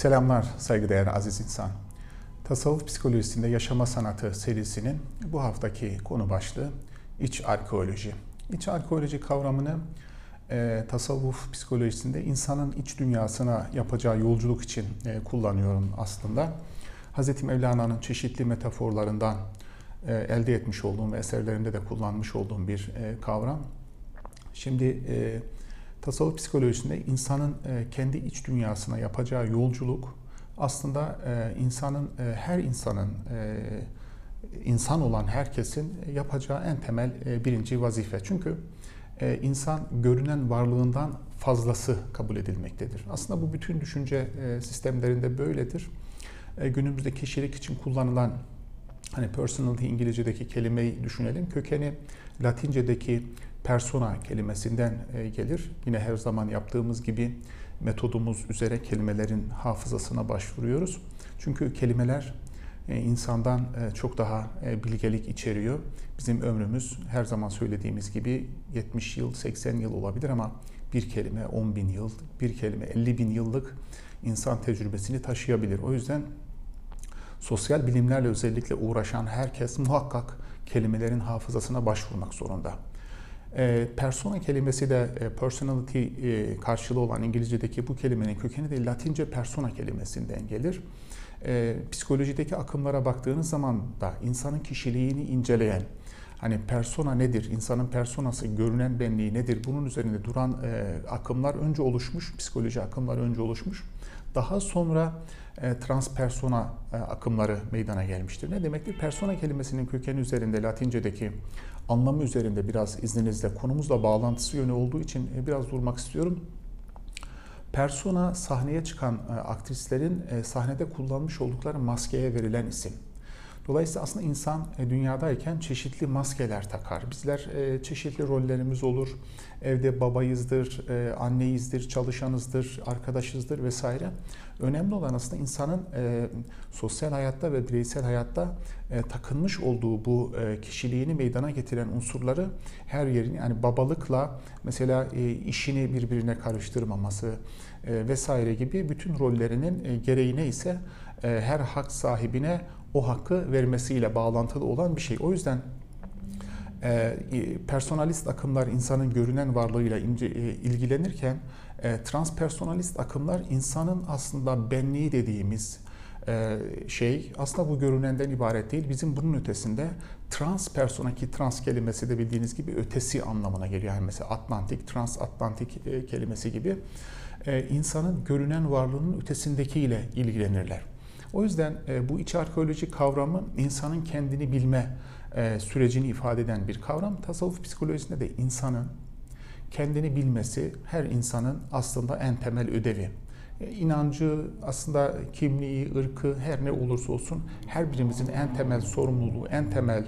Selamlar saygıdeğer aziz insan. Tasavvuf psikolojisinde yaşama sanatı serisinin bu haftaki konu başlığı iç arkeoloji. İç arkeoloji kavramını e, tasavvuf psikolojisinde insanın iç dünyasına yapacağı yolculuk için e, kullanıyorum aslında. Hz. Mevlana'nın çeşitli metaforlarından e, elde etmiş olduğum ve eserlerinde de kullanmış olduğum bir e, kavram. Şimdi e, tasavvuf psikolojisinde insanın e, kendi iç dünyasına yapacağı yolculuk aslında e, insanın e, her insanın insan olan herkesin yapacağı en temel birinci vazife. Çünkü insan görünen varlığından fazlası kabul edilmektedir. Aslında bu bütün düşünce sistemlerinde böyledir. Günümüzde kişilik için kullanılan hani personality İngilizce'deki kelimeyi düşünelim. Kökeni Latince'deki persona kelimesinden e, gelir. Yine her zaman yaptığımız gibi metodumuz üzere kelimelerin hafızasına başvuruyoruz. Çünkü kelimeler e, insandan e, çok daha bilgelik içeriyor. Bizim ömrümüz her zaman söylediğimiz gibi 70 yıl, 80 yıl olabilir ama bir kelime 10 bin yıl, bir kelime 50 bin yıllık insan tecrübesini taşıyabilir. O yüzden sosyal bilimlerle özellikle uğraşan herkes muhakkak kelimelerin hafızasına başvurmak zorunda. E, persona kelimesi de e, personality e, karşılığı olan İngilizce'deki bu kelimenin kökeni de Latince persona kelimesinden gelir. E, psikolojideki akımlara baktığınız zaman da insanın kişiliğini inceleyen, hani persona nedir, insanın personası, görünen benliği nedir, bunun üzerinde duran e, akımlar önce oluşmuş, psikoloji akımları önce oluşmuş. Daha sonra e, transpersona e, akımları meydana gelmiştir. Ne demektir? Persona kelimesinin kökeni üzerinde Latince'deki anlamı üzerinde biraz izninizle konumuzla bağlantısı yönü olduğu için e, biraz durmak istiyorum. Persona sahneye çıkan aktrislerin sahnede kullanmış oldukları maskeye verilen isim. Dolayısıyla aslında insan e, dünyadayken çeşitli maskeler takar. Bizler e, çeşitli rollerimiz olur. Evde babayızdır, e, anneyizdir, çalışanızdır, arkadaşızdır vesaire. Önemli olan aslında insanın sosyal hayatta ve bireysel hayatta takınmış olduğu bu kişiliğini meydana getiren unsurları her yerin yani babalıkla mesela işini birbirine karıştırmaması vesaire gibi bütün rollerinin gereği neyse her hak sahibine o hakkı vermesiyle bağlantılı olan bir şey. O yüzden e, personalist akımlar insanın görünen varlığıyla ince, e, ilgilenirken e, transpersonalist akımlar insanın aslında benliği dediğimiz e, şey aslında bu görünenden ibaret değil. Bizim bunun ötesinde trans persona ki trans kelimesi de bildiğiniz gibi ötesi anlamına geliyor. Yani mesela Atlantik, transatlantik e, kelimesi gibi e, insanın görünen varlığının ötesindekiyle ilgilenirler. O yüzden e, bu iç arkeoloji kavramı insanın kendini bilme e, sürecini ifade eden bir kavram. Tasavvuf psikolojisinde de insanın kendini bilmesi her insanın aslında en temel ödevi. E, inancı, aslında kimliği, ırkı her ne olursa olsun her birimizin en temel sorumluluğu, en temel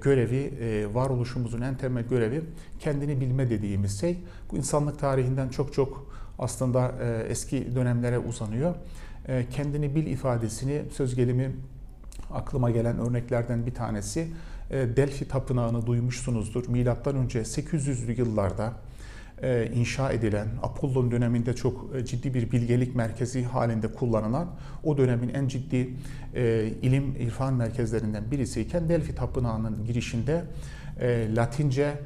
görevi, varoluşumuzun en temel görevi kendini bilme dediğimiz şey. Bu insanlık tarihinden çok çok aslında eski dönemlere uzanıyor. E, kendini bil ifadesini söz gelimi aklıma gelen örneklerden bir tanesi e, Delphi Tapınağı'nı duymuşsunuzdur. Milattan önce 800'lü yıllarda e, inşa edilen, Apollon döneminde çok ciddi bir bilgelik merkezi halinde kullanılan, o dönemin en ciddi ilim irfan merkezlerinden birisiyken Delphi Tapınağı'nın girişinde Latince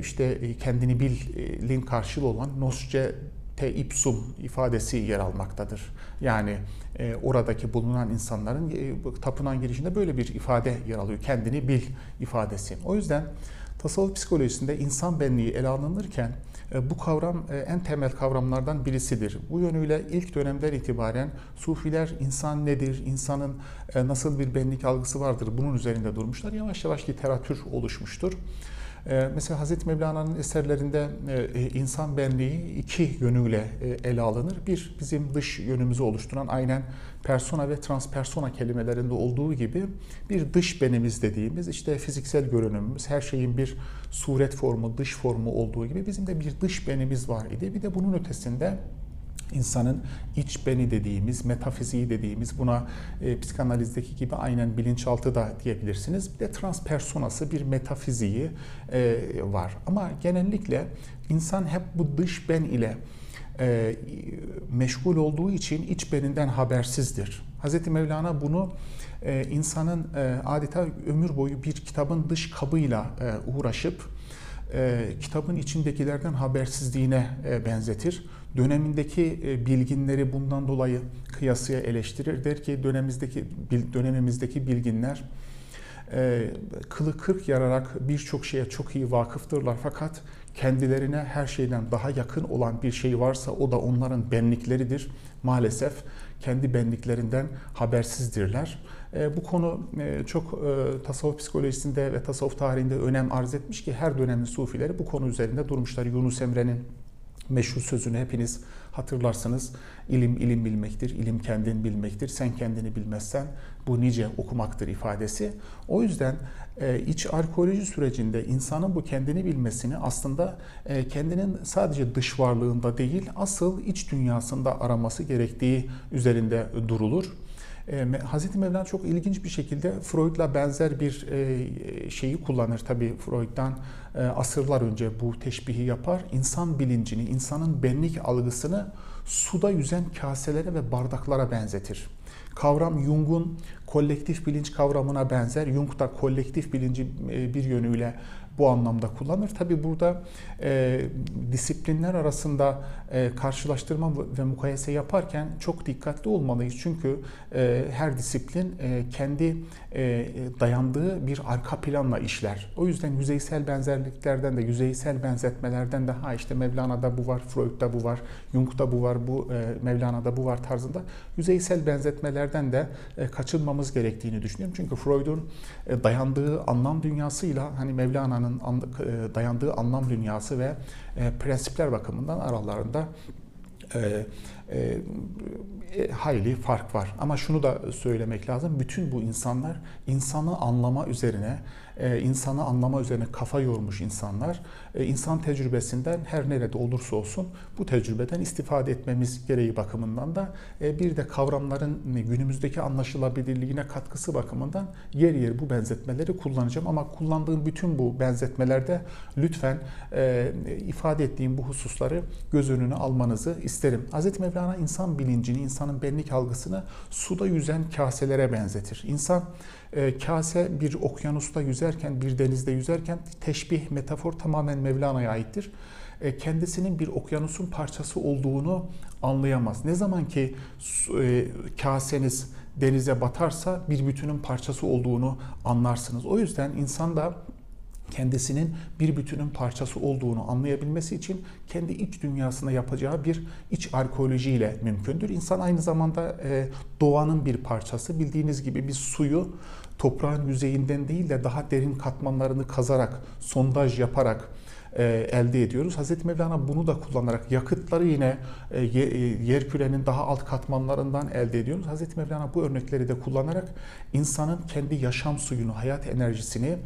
işte kendini bilin karşılığı olan nosce te ipsum ifadesi yer almaktadır. Yani e, oradaki bulunan insanların e, tapınan girişinde böyle bir ifade yer alıyor. Kendini bil ifadesi. O yüzden tasavvuf psikolojisinde insan benliği ele alınırken e, bu kavram e, en temel kavramlardan birisidir. Bu yönüyle ilk dönemden itibaren Sufiler insan nedir, insanın e, nasıl bir benlik algısı vardır bunun üzerinde durmuşlar. Yavaş yavaş literatür oluşmuştur. Ee, mesela Hazreti Mevlana'nın eserlerinde e, insan benliği iki yönüyle e, ele alınır. Bir, bizim dış yönümüzü oluşturan aynen persona ve transpersona kelimelerinde olduğu gibi bir dış benimiz dediğimiz işte fiziksel görünümümüz, her şeyin bir suret formu, dış formu olduğu gibi bizim de bir dış benimiz var idi. Bir de bunun ötesinde insanın iç beni dediğimiz, metafiziği dediğimiz buna e, psikanalizdeki gibi aynen bilinçaltı da diyebilirsiniz. Bir de transpersonası bir metafiziği e, var. Ama genellikle insan hep bu dış ben ile e, meşgul olduğu için iç beninden habersizdir. Hz. Mevlana bunu e, insanın e, adeta ömür boyu bir kitabın dış kabıyla e, uğraşıp e, kitabın içindekilerden habersizliğine e, benzetir. Dönemindeki e, bilginleri bundan dolayı kıyasıya eleştirir. Der ki dönemimizdeki dönemimizdeki bilginler e, kılı kırk yararak birçok şeye çok iyi vakıftırlar fakat kendilerine her şeyden daha yakın olan bir şey varsa o da onların benlikleridir. Maalesef kendi benliklerinden habersizdirler. E, bu konu çok tasavvuf psikolojisinde ve tasavvuf tarihinde önem arz etmiş ki her dönemin sufileri bu konu üzerinde durmuşlar. Yunus Emre'nin meşhur sözünü hepiniz hatırlarsınız. İlim ilim bilmektir, ilim kendin bilmektir. Sen kendini bilmezsen bu nice okumaktır ifadesi. O yüzden iç arkeoloji sürecinde insanın bu kendini bilmesini aslında kendinin sadece dış varlığında değil, asıl iç dünyasında araması gerektiği üzerinde durulur. E, Hazreti Mevlana çok ilginç bir şekilde Freud'la benzer bir e, şeyi kullanır. Tabii Freud'dan e, asırlar önce bu teşbihi yapar. İnsan bilincini, insanın benlik algısını suda yüzen kaselere ve bardaklara benzetir. Kavram Jung'un kolektif bilinç kavramına benzer. Jung da kolektif bilinci bir yönüyle bu anlamda kullanır. Tabi burada e, disiplinler arasında e, karşılaştırma ve mukayese yaparken çok dikkatli olmalıyız. Çünkü e, her disiplin e, kendi e, dayandığı bir arka planla işler. O yüzden yüzeysel benzerliklerden de, yüzeysel benzetmelerden de ha işte Mevlana'da bu var, Freud'da bu var, Jung'da bu var, bu e, Mevlana'da bu var tarzında yüzeysel benzetmelerden de e, kaçınmamız gerektiğini düşünüyorum. Çünkü Freud'un e, dayandığı anlam dünyasıyla hani Mevlana'nın Mevlana'nın e, dayandığı anlam dünyası ve e, prensipler bakımından aralarında e, hayli fark var. Ama şunu da söylemek lazım. Bütün bu insanlar insanı anlama üzerine e, insanı anlama üzerine kafa yormuş insanlar. E, insan tecrübesinden her nerede olursa olsun bu tecrübeden istifade etmemiz gereği bakımından da e, bir de kavramların günümüzdeki anlaşılabilirliğine katkısı bakımından yer yer bu benzetmeleri kullanacağım. Ama kullandığım bütün bu benzetmelerde lütfen ifade ettiğim bu hususları göz önüne almanızı isterim. Hz. Mevlana insan bilincini, insanın benlik algısını suda yüzen kaselere benzetir. İnsan e, kase bir okyanusta yüzerken, bir denizde yüzerken teşbih, metafor tamamen Mevlana'ya aittir. E, kendisinin bir okyanusun parçası olduğunu anlayamaz. Ne zaman ki e, kaseniz denize batarsa bir bütünün parçası olduğunu anlarsınız. O yüzden insan da kendisinin bir bütünün parçası olduğunu anlayabilmesi için kendi iç dünyasında yapacağı bir iç arkeolojiyle mümkündür. İnsan aynı zamanda e, doğanın bir parçası. Bildiğiniz gibi biz suyu toprağın yüzeyinden değil de daha derin katmanlarını kazarak, sondaj yaparak elde ediyoruz. Hazreti Mevlana bunu da kullanarak yakıtları yine e, e, yer kürenin daha alt katmanlarından elde ediyoruz. Hazreti Mevlana bu örnekleri de kullanarak insanın kendi yaşam suyunu, hayat enerjisini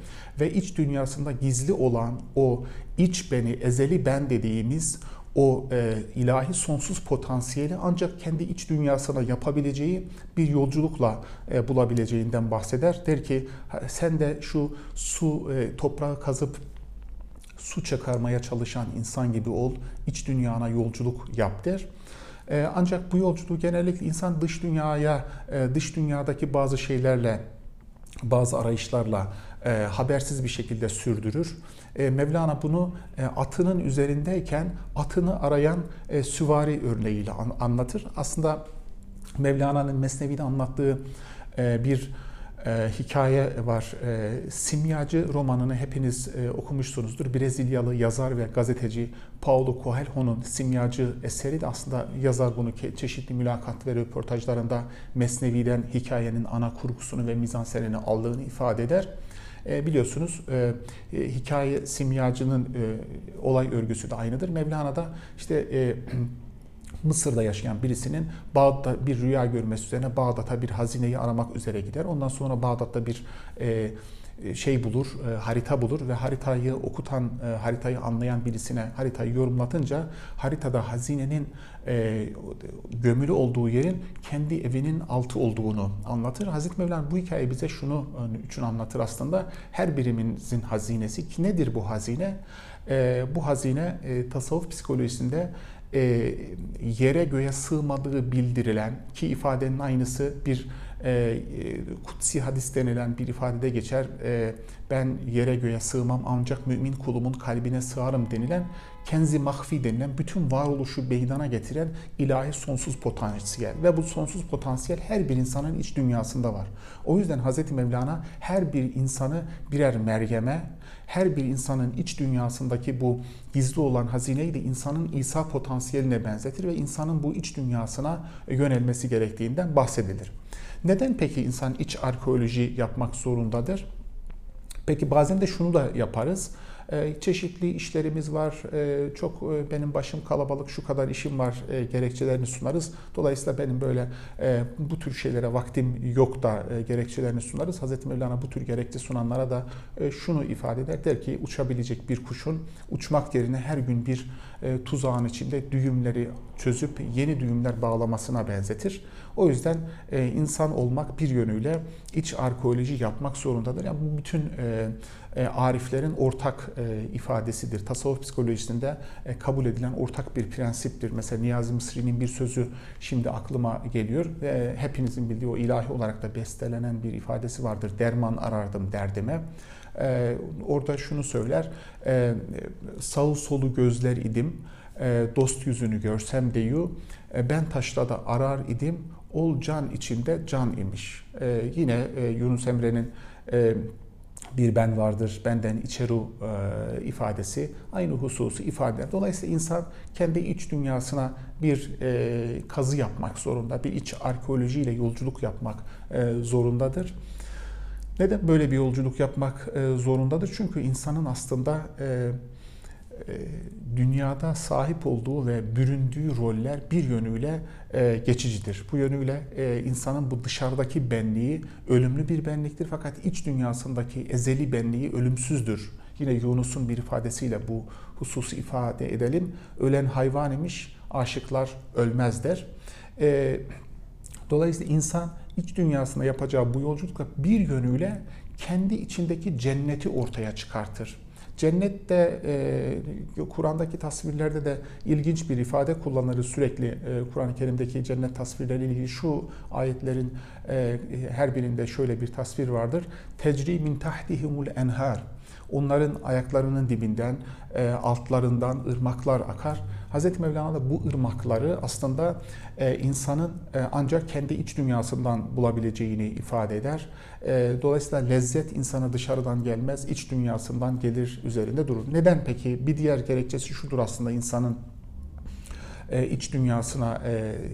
ve iç dünyasında gizli olan o iç beni, ezeli ben dediğimiz o e, ilahi sonsuz potansiyeli ancak kendi iç dünyasına yapabileceği bir yolculukla e, bulabileceğinden bahseder. Der ki sen de şu su e, toprağı kazıp su çıkarmaya çalışan insan gibi ol, iç dünyana yolculuk yap der. E, ancak bu yolculuğu genellikle insan dış dünyaya, e, dış dünyadaki bazı şeylerle, bazı arayışlarla e, habersiz bir şekilde sürdürür. E, Mevlana bunu e, atının üzerindeyken atını arayan e, süvari örneğiyle an, anlatır. Aslında Mevlana'nın Mesnevi'de anlattığı e, bir e, hikaye var. E, Simyacı romanını hepiniz e, okumuşsunuzdur. Brezilyalı yazar ve gazeteci Paulo Coelho'nun Simyacı eseri de aslında yazar bunu çeşitli mülakat ve röportajlarında Mesnevi'den hikayenin ana kurgusunu ve mizansenini aldığını ifade eder. E, biliyorsunuz e, e, hikaye simyacının e, olay örgüsü de aynıdır. Mevlana da işte e, Mısır'da yaşayan birisinin Bağdat'ta bir rüya görmesi üzerine Bağdat'a bir hazineyi aramak üzere gider. Ondan sonra Bağdat'ta bir e, şey bulur, e, harita bulur ve haritayı okutan, e, haritayı anlayan birisine haritayı yorumlatınca haritada hazinenin e, gömülü olduğu yerin kendi evinin altı olduğunu anlatır. Hazreti Mevlana bu hikaye bize şunu için anlatır aslında. Her birimizin hazinesi ki nedir bu hazine? E, bu hazine e, tasavvuf psikolojisinde e, yere göğe sığmadığı bildirilen ki ifadenin aynısı bir e, e, kutsi hadis denilen bir ifadede geçer. E, ben yere göğe sığmam ancak mümin kulumun kalbine sığarım denilen kenzi mahfi denilen bütün varoluşu meydana getiren ilahi sonsuz potansiyel ve bu sonsuz potansiyel her bir insanın iç dünyasında var. O yüzden Hz. Mevlana her bir insanı birer Meryem'e, her bir insanın iç dünyasındaki bu gizli olan hazineyi de insanın İsa potansiyeline benzetir ve insanın bu iç dünyasına yönelmesi gerektiğinden bahsedilir. Neden peki insan iç arkeoloji yapmak zorundadır? Peki bazen de şunu da yaparız. Ee, çeşitli işlerimiz var. Ee, çok e, benim başım kalabalık, şu kadar işim var e, gerekçelerini sunarız. Dolayısıyla benim böyle e, bu tür şeylere vaktim yok da gerekçelerini sunarız. Hazreti Mevlana bu tür gerekçe sunanlara da şunu ifade eder. Der ki uçabilecek bir kuşun uçmak yerine her gün bir tuzağın içinde düğümleri çözüp yeni düğümler bağlamasına benzetir. O yüzden insan olmak bir yönüyle iç arkeoloji yapmak zorundadır. Yani bütün e, ariflerin ortak e, ifadesidir. Tasavvuf psikolojisinde e, kabul edilen ortak bir prensiptir. Mesela Niyazi Mısri'nin bir sözü şimdi aklıma geliyor. Ve hepinizin bildiği o ilahi olarak da bestelenen bir ifadesi vardır. Derman arardım derdime. Orada şunu söyler. Sağ solu gözler idim. Dost yüzünü görsem deyu. Ben taşrada arar idim. Ol can içinde can imiş. Yine Yunus Emre'nin bir ben vardır, benden içeru e, ifadesi aynı hususu ifade eder. Dolayısıyla insan kendi iç dünyasına bir e, kazı yapmak zorunda, bir iç arkeolojiyle yolculuk yapmak e, zorundadır. Neden böyle bir yolculuk yapmak e, zorundadır? Çünkü insanın aslında e, dünyada sahip olduğu ve büründüğü roller bir yönüyle e, geçicidir. Bu yönüyle e, insanın bu dışarıdaki benliği ölümlü bir benliktir fakat iç dünyasındaki ezeli benliği ölümsüzdür. Yine Yunus'un bir ifadesiyle bu hususu ifade edelim. Ölen hayvan imiş, aşıklar ölmez der. Dolayısıyla insan iç dünyasında yapacağı bu yolculukla bir yönüyle kendi içindeki cenneti ortaya çıkartır. Cennette e, Kur'an'daki tasvirlerde de ilginç bir ifade kullanırız sürekli. E, Kur'an-ı Kerim'deki cennet tasvirleriyle ilgili şu ayetlerin e, her birinde şöyle bir tasvir vardır. Tecri min tahtihimul enhar. Onların ayaklarının dibinden, e, altlarından ırmaklar akar. Hz. Mevlana da bu ırmakları aslında e, insanın e, ancak kendi iç dünyasından bulabileceğini ifade eder. Dolayısıyla lezzet insana dışarıdan gelmez, iç dünyasından gelir üzerinde durur. Neden peki? Bir diğer gerekçesi şudur aslında insanın iç dünyasına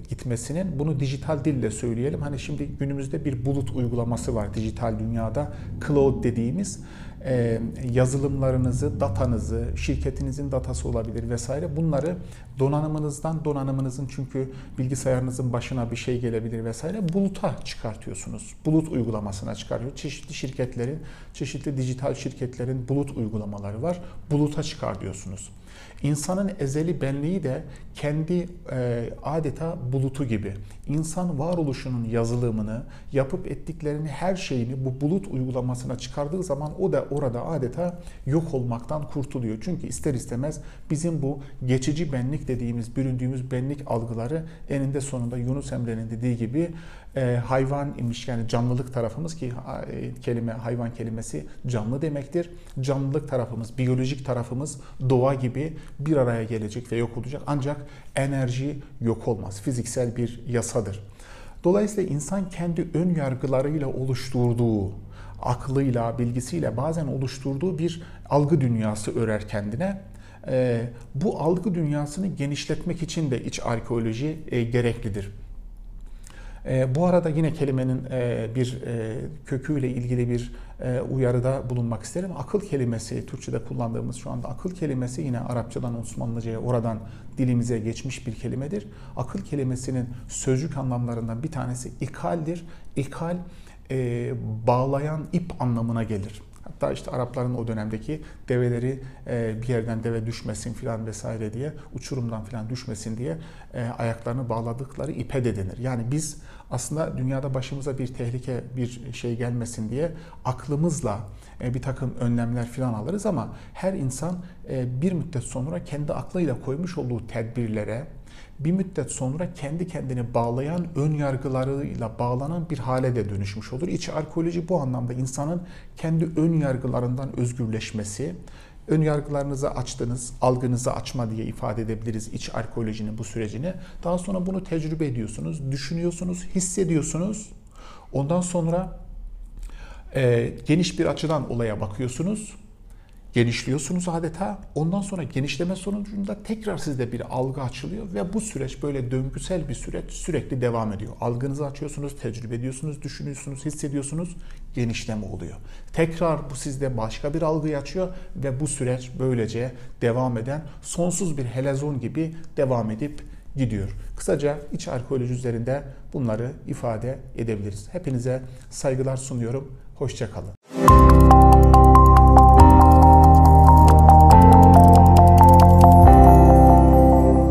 gitmesinin. Bunu dijital dille söyleyelim. Hani şimdi günümüzde bir bulut uygulaması var dijital dünyada. Cloud dediğimiz e, yazılımlarınızı, datanızı, şirketinizin datası olabilir vesaire bunları donanımınızdan donanımınızın çünkü bilgisayarınızın başına bir şey gelebilir vesaire buluta çıkartıyorsunuz. Bulut uygulamasına çıkarıyor. Çeşitli şirketlerin, çeşitli dijital şirketlerin bulut uygulamaları var. Buluta çıkar diyorsunuz. İnsanın ezeli benliği de kendi e, adeta bulutu gibi. İnsan varoluşunun yazılımını, yapıp ettiklerini, her şeyini bu bulut uygulamasına çıkardığı zaman o da orada adeta yok olmaktan kurtuluyor. Çünkü ister istemez bizim bu geçici benlik dediğimiz, büründüğümüz benlik algıları eninde sonunda Yunus Emre'nin dediği gibi e, hayvan imiş yani canlılık tarafımız ki e, kelime hayvan kelimesi canlı demektir. Canlılık tarafımız, biyolojik tarafımız doğa gibi bir araya gelecek ve yok olacak. Ancak enerji yok olmaz. Fiziksel bir yasadır. Dolayısıyla insan kendi ön yargılarıyla oluşturduğu, aklıyla, bilgisiyle bazen oluşturduğu bir algı dünyası örer kendine. E, bu algı dünyasını genişletmek için de iç arkeoloji e, gereklidir. E, bu arada yine kelimenin e, bir e, köküyle ilgili bir e, uyarıda bulunmak isterim. Akıl kelimesi, Türkçe'de kullandığımız şu anda akıl kelimesi yine Arapçadan Osmanlıca'ya oradan dilimize geçmiş bir kelimedir. Akıl kelimesinin sözcük anlamlarından bir tanesi ikaldir. İkal e, bağlayan ip anlamına gelir. Hatta işte Arapların o dönemdeki develeri e, bir yerden deve düşmesin filan vesaire diye, uçurumdan filan düşmesin diye e, ayaklarını bağladıkları ipe de denir. Yani biz aslında dünyada başımıza bir tehlike, bir şey gelmesin diye aklımızla e, bir takım önlemler filan alırız ama her insan e, bir müddet sonra kendi aklıyla koymuş olduğu tedbirlere, bir müddet sonra kendi kendini bağlayan ön yargılarıyla bağlanan bir hale de dönüşmüş olur. İç arkeoloji bu anlamda insanın kendi ön yargılarından özgürleşmesi, ön yargılarınızı açtınız, algınızı açma diye ifade edebiliriz iç arkeolojinin bu sürecini. Daha sonra bunu tecrübe ediyorsunuz, düşünüyorsunuz, hissediyorsunuz. Ondan sonra e, geniş bir açıdan olaya bakıyorsunuz genişliyorsunuz adeta. Ondan sonra genişleme sonucunda tekrar sizde bir algı açılıyor ve bu süreç böyle döngüsel bir süreç sürekli devam ediyor. Algınızı açıyorsunuz, tecrübe ediyorsunuz, düşünüyorsunuz, hissediyorsunuz, genişleme oluyor. Tekrar bu sizde başka bir algıyı açıyor ve bu süreç böylece devam eden sonsuz bir helezon gibi devam edip gidiyor. Kısaca iç arkeoloji üzerinde bunları ifade edebiliriz. Hepinize saygılar sunuyorum. Hoşçakalın.